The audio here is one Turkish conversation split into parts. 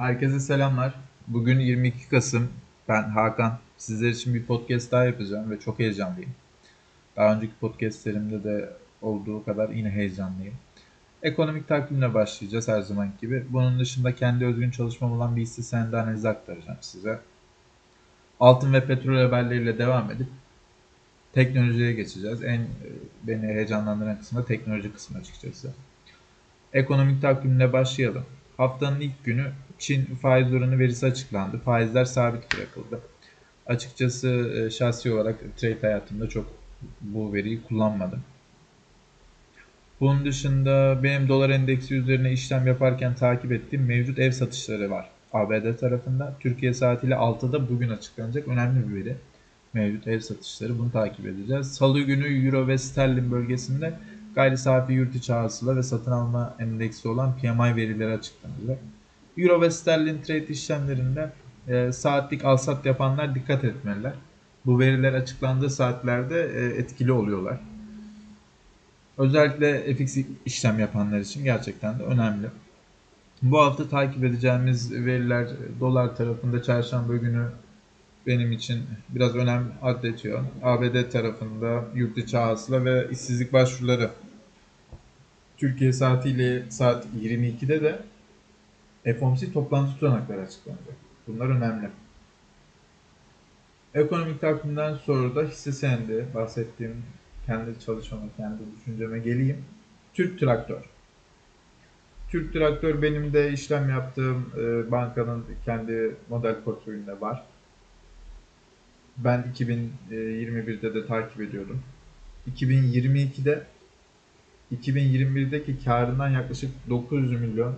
Herkese selamlar. Bugün 22 Kasım. Ben Hakan. Sizler için bir podcast daha yapacağım ve çok heyecanlıyım. Daha önceki podcastlerimde de olduğu kadar yine heyecanlıyım. Ekonomik takvimle başlayacağız her zaman gibi. Bunun dışında kendi özgün çalışmam olan bir hisse senedi analizi aktaracağım size. Altın ve petrol haberleriyle devam edip teknolojiye geçeceğiz. En e, beni heyecanlandıran kısmı da teknoloji kısmı açıkçası. Ekonomik takvimle başlayalım. Haftanın ilk günü Çin faiz oranı verisi açıklandı. Faizler sabit bırakıldı. Açıkçası e, şahsi olarak trade hayatımda çok bu veriyi kullanmadım. Bunun dışında benim dolar endeksi üzerine işlem yaparken takip ettiğim mevcut ev satışları var. ABD tarafında Türkiye saatiyle 6'da bugün açıklanacak önemli bir veri. Mevcut ev satışları bunu takip edeceğiz. Salı günü Euro ve Sterlin bölgesinde gayri safi yurt içi hasıla ve satın alma endeksi olan PMI verileri açıklanacak. Euro ve sterlin trade işlemlerinde e, saatlik al-sat yapanlar dikkat etmeliler. Bu veriler açıklandığı saatlerde e, etkili oluyorlar. Özellikle FX işlem yapanlar için gerçekten de önemli. Bu hafta takip edeceğimiz veriler dolar tarafında çarşamba günü benim için biraz önem adletiyor. ABD tarafında yurt içi hasıla ve işsizlik başvuruları. Türkiye saatiyle saat 22'de de FOMC toplantı tutanakları açıklanacak. Bunlar önemli. Ekonomik takvimden sonra da hisse senedi bahsettiğim kendi çalışmama, kendi düşünceme geleyim. Türk Traktör. Türk Traktör benim de işlem yaptığım e, bankanın kendi model portföyünde var. Ben 2021'de de takip ediyordum. 2022'de 2021'deki karından yaklaşık 900 milyon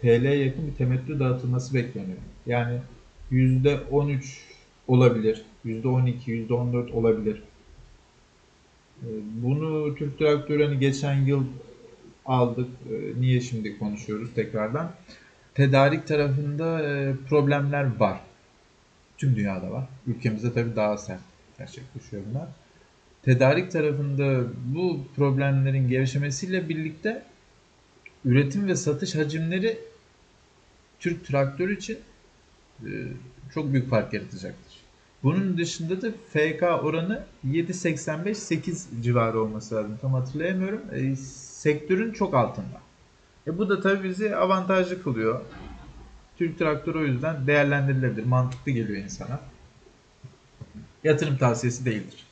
TL'ye yakın bir temettü dağıtılması bekleniyor. Yani %13 olabilir, %12, %14 olabilir. Ee, bunu Türk Traktörü hani geçen yıl aldık. Ee, niye şimdi konuşuyoruz tekrardan? Tedarik tarafında e, problemler var. Tüm dünyada var. Ülkemizde tabii daha sert gerçekleşiyor bunlar. Tedarik tarafında bu problemlerin gevşemesiyle birlikte üretim ve satış hacimleri Türk traktör için e, çok büyük fark yaratacaktır. Bunun dışında da FK oranı 7.85-8 civarı olması lazım. Tam hatırlayamıyorum. E, sektörün çok altında. E, bu da tabii bizi avantajlı kılıyor. Türk traktörü o yüzden değerlendirilebilir. Mantıklı geliyor insana. Yatırım tavsiyesi değildir.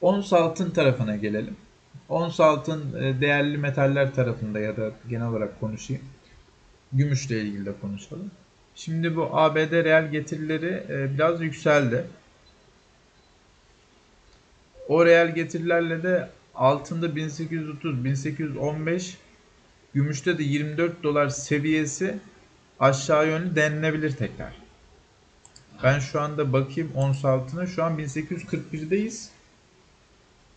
Ons altın tarafına gelelim. Ons altın e, değerli metaller tarafında ya da genel olarak konuşayım. Gümüşle ilgili de konuşalım. Şimdi bu ABD reel getirileri e, biraz yükseldi. O reel getirilerle de altında 1830, 1815, gümüşte de 24 dolar seviyesi aşağı yönlü denilebilir tekrar. Ben şu anda bakayım ons altına. Şu an 1841'deyiz.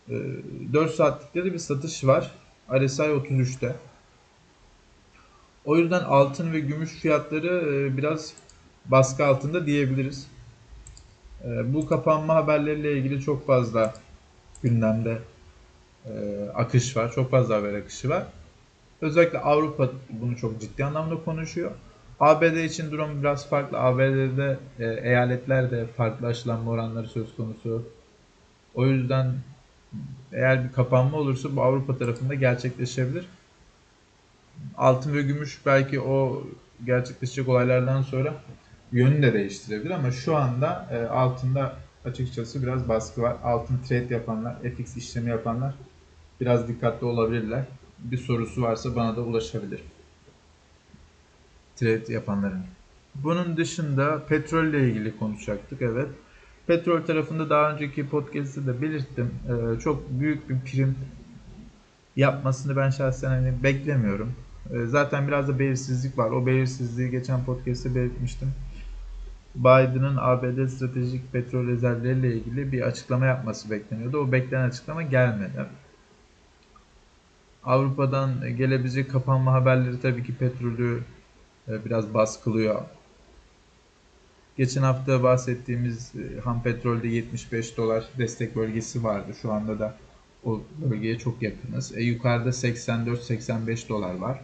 4 saatlikte de bir satış var. RSI 33'te. O yüzden altın ve gümüş fiyatları e, biraz baskı altında diyebiliriz. E, bu kapanma haberleriyle ilgili çok fazla gündemde e, akış var. Çok fazla haber akışı var. Özellikle Avrupa bunu çok ciddi anlamda konuşuyor. ABD için durum biraz farklı. ABD'de eyaletlerde farklı aşılanma oranları söz konusu. O yüzden eğer bir kapanma olursa bu Avrupa tarafında gerçekleşebilir altın ve gümüş belki o gerçekleşecek olaylardan sonra yönünü de değiştirebilir ama şu anda e, altında açıkçası biraz baskı var. Altın trade yapanlar, FX işlemi yapanlar biraz dikkatli olabilirler. Bir sorusu varsa bana da ulaşabilir. Trade yapanların. Bunun dışında petrolle ilgili konuşacaktık evet. Petrol tarafında daha önceki podcast'te de belirttim. Ee, çok büyük bir prim yapmasını ben şahsen hani beklemiyorum. Ee, zaten biraz da belirsizlik var. O belirsizliği geçen podcast'te belirtmiştim. Biden'ın ABD stratejik petrol rezervleriyle ilgili bir açıklama yapması bekleniyordu. O beklenen açıklama gelmedi. Avrupa'dan gelebilecek kapanma haberleri tabii ki petrolü e, biraz baskılıyor. Geçen hafta bahsettiğimiz e, ham petrolde 75 dolar destek bölgesi vardı. Şu anda da o bölgeye çok yakınız. E, yukarıda 84-85 dolar var.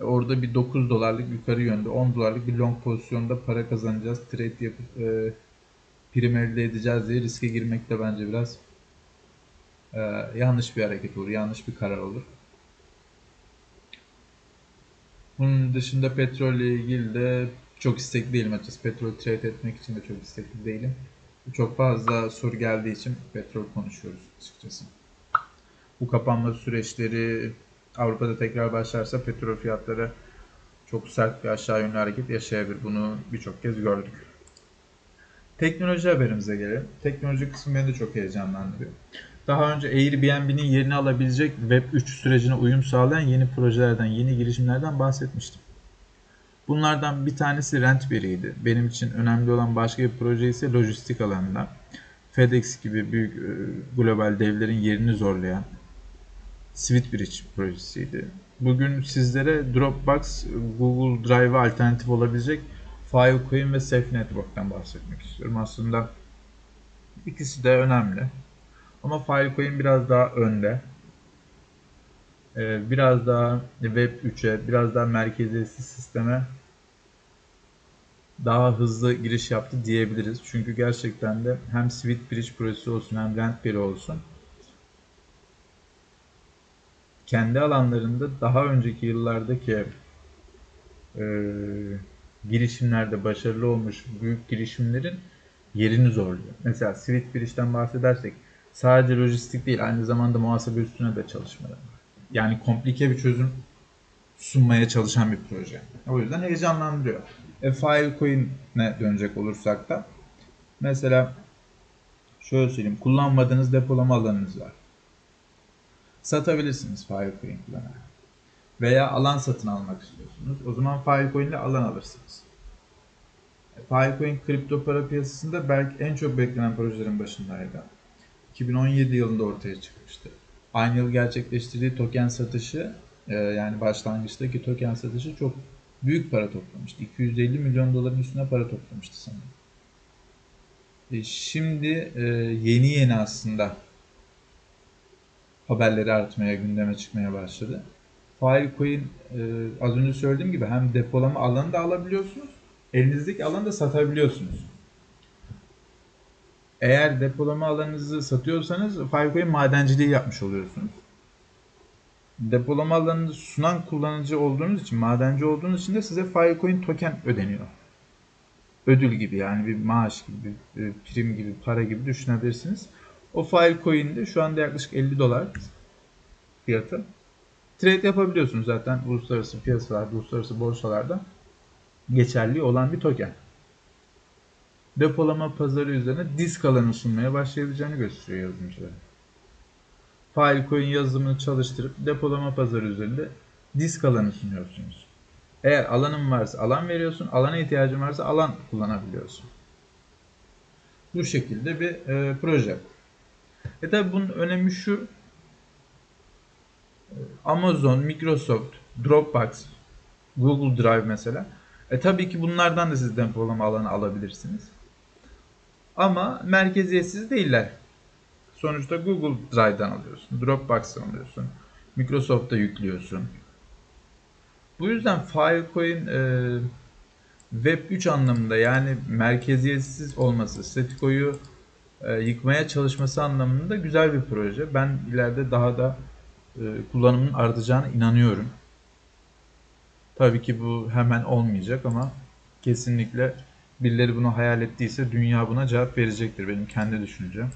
E, orada bir 9 dolarlık yukarı yönde 10 dolarlık bir long pozisyonda para kazanacağız. Trade yapıp e, prim elde edeceğiz diye riske girmek de bence biraz e, yanlış bir hareket olur. Yanlış bir karar olur. Bunun dışında petrolle ilgili de çok istekli değilim açıkçası. Petrol trade etmek için de çok istekli değilim. Çok fazla soru geldiği için petrol konuşuyoruz açıkçası. Bu kapanma süreçleri Avrupa'da tekrar başlarsa petrol fiyatları çok sert bir aşağı yönlü hareket yaşayabilir. Bunu birçok kez gördük. Teknoloji haberimize gelelim. Teknoloji kısmı beni de çok heyecanlandırıyor. Daha önce Airbnb'nin yerini alabilecek Web3 sürecine uyum sağlayan yeni projelerden, yeni girişimlerden bahsetmiştim. Bunlardan bir tanesi Rentberry'ydi. Benim için önemli olan başka bir proje ise lojistik alanında. FedEx gibi büyük e, global devlerin yerini zorlayan SweetBridge projesiydi. Bugün sizlere Dropbox, Google Drive'a alternatif olabilecek Filecoin ve Safe Network'ten bahsetmek istiyorum. Aslında ikisi de önemli. Ama Filecoin biraz daha önde. Ee, biraz daha Web 3'e, biraz daha merkeziyetsiz sisteme daha hızlı giriş yaptı diyebiliriz. Çünkü gerçekten de hem SweetBridge projesi olsun hem Raspberry olsun kendi alanlarında daha önceki yıllardaki e, girişimlerde başarılı olmuş büyük girişimlerin yerini zorluyor. Mesela SweetBridge'den bahsedersek sadece lojistik değil aynı zamanda muhasebe üstüne de çalışmalar var. Yani komplike bir çözüm sunmaya çalışan bir proje. O yüzden heyecanlandırıyor. E, Filecoin'e dönecek olursak da mesela şöyle söyleyeyim kullanmadığınız depolama alanınız var. Satabilirsiniz Filecoin kullanarak. Veya alan satın almak istiyorsunuz. O zaman Filecoin ile alan alırsınız. E, Filecoin kripto para piyasasında belki en çok beklenen projelerin başındaydı. 2017 yılında ortaya çıkmıştı. Aynı yıl gerçekleştirdiği token satışı e, yani başlangıçtaki token satışı çok büyük para toplamıştı. 250 milyon doların üstüne para toplamıştı sanırım. E şimdi e, yeni yeni aslında haberleri artmaya, gündeme çıkmaya başladı. Filecoin e, az önce söylediğim gibi hem depolama alanı da alabiliyorsunuz, elinizdeki alanı da satabiliyorsunuz. Eğer depolama alanınızı satıyorsanız Filecoin madenciliği yapmış oluyorsunuz depolama alanını sunan kullanıcı olduğunuz için, madenci olduğunuz için de size Filecoin token ödeniyor. Ödül gibi yani bir maaş gibi, bir prim gibi, para gibi düşünebilirsiniz. O Filecoin de şu anda yaklaşık 50 dolar fiyatı. Trade yapabiliyorsunuz zaten uluslararası piyasalarda, uluslararası borsalarda geçerli olan bir token. Depolama pazarı üzerine disk alanı sunmaya başlayabileceğini gösteriyor yazılımcılar. Filecoin yazılımını çalıştırıp depolama pazarı üzerinde disk alanı sunuyorsunuz. Eğer alanın varsa alan veriyorsun, alana ihtiyacın varsa alan kullanabiliyorsun. Bu şekilde bir e, proje. E tabi bunun önemi şu. Amazon, Microsoft, Dropbox, Google Drive mesela. E tabii ki bunlardan da siz depolama alanı alabilirsiniz. Ama merkeziyetsiz değiller. Sonuçta Google Drive'dan alıyorsun, Dropbox'tan alıyorsun, Microsoft'ta yüklüyorsun. Bu yüzden Filecoin e, Web 3 anlamında yani merkeziyetsiz olması, statikoyu e, yıkmaya çalışması anlamında güzel bir proje. Ben ileride daha da e, kullanımın artacağına inanıyorum. Tabii ki bu hemen olmayacak ama kesinlikle birileri bunu hayal ettiyse dünya buna cevap verecektir benim kendi düşüncem.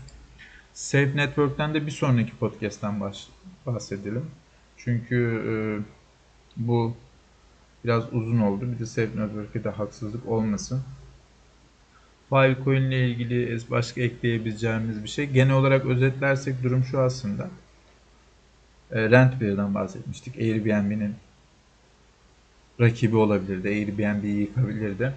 Safe Network'ten de bir sonraki podcast'ten bahsedelim. Çünkü e, bu biraz uzun oldu. Bir de Safe Network'e de haksızlık olmasın. Filecoin ile ilgili başka ekleyebileceğimiz bir şey. Genel olarak özetlersek durum şu aslında. E, Rentbear'dan bahsetmiştik. Airbnb'nin rakibi olabilirdi. Airbnb'yi yıkabilirdi.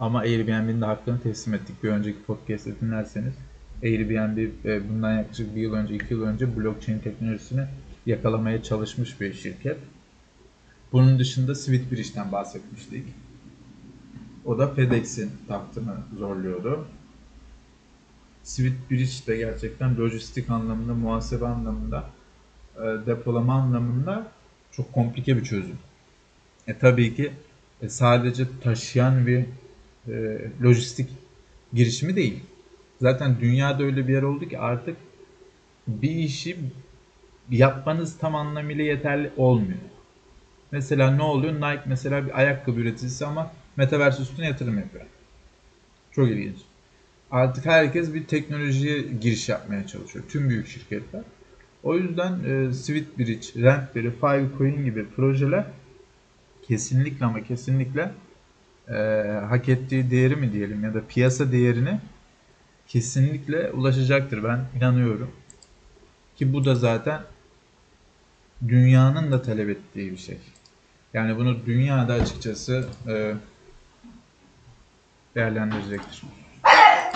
Ama Airbnb'nin de hakkını teslim ettik. Bir önceki podcast'te dinlerseniz Airbnb e, bundan yaklaşık bir yıl önce, iki yıl önce blockchain teknolojisini yakalamaya çalışmış bir şirket. Bunun dışında SweetBridge'den bahsetmiştik. O da FedEx'in tahtını zorluyordu. SweetBridge de gerçekten lojistik anlamında, muhasebe anlamında, e, depolama anlamında çok komplike bir çözüm. E tabii ki e, sadece taşıyan bir e, lojistik girişimi değil. Zaten dünyada öyle bir yer oldu ki artık bir işi yapmanız tam anlamıyla yeterli olmuyor. Mesela ne oluyor? Nike mesela bir ayakkabı üreticisi ama Metaverse üstüne yatırım yapıyor. Çok ilginç. Artık herkes bir teknolojiye giriş yapmaya çalışıyor. Tüm büyük şirketler. O yüzden e, Sweetbridge, Rentberry, Filecoin gibi projeler kesinlikle ama kesinlikle e, hak ettiği değeri mi diyelim ya da piyasa değerini kesinlikle ulaşacaktır. Ben inanıyorum. Ki bu da zaten dünyanın da talep ettiği bir şey. Yani bunu dünyada açıkçası e, değerlendirecektir.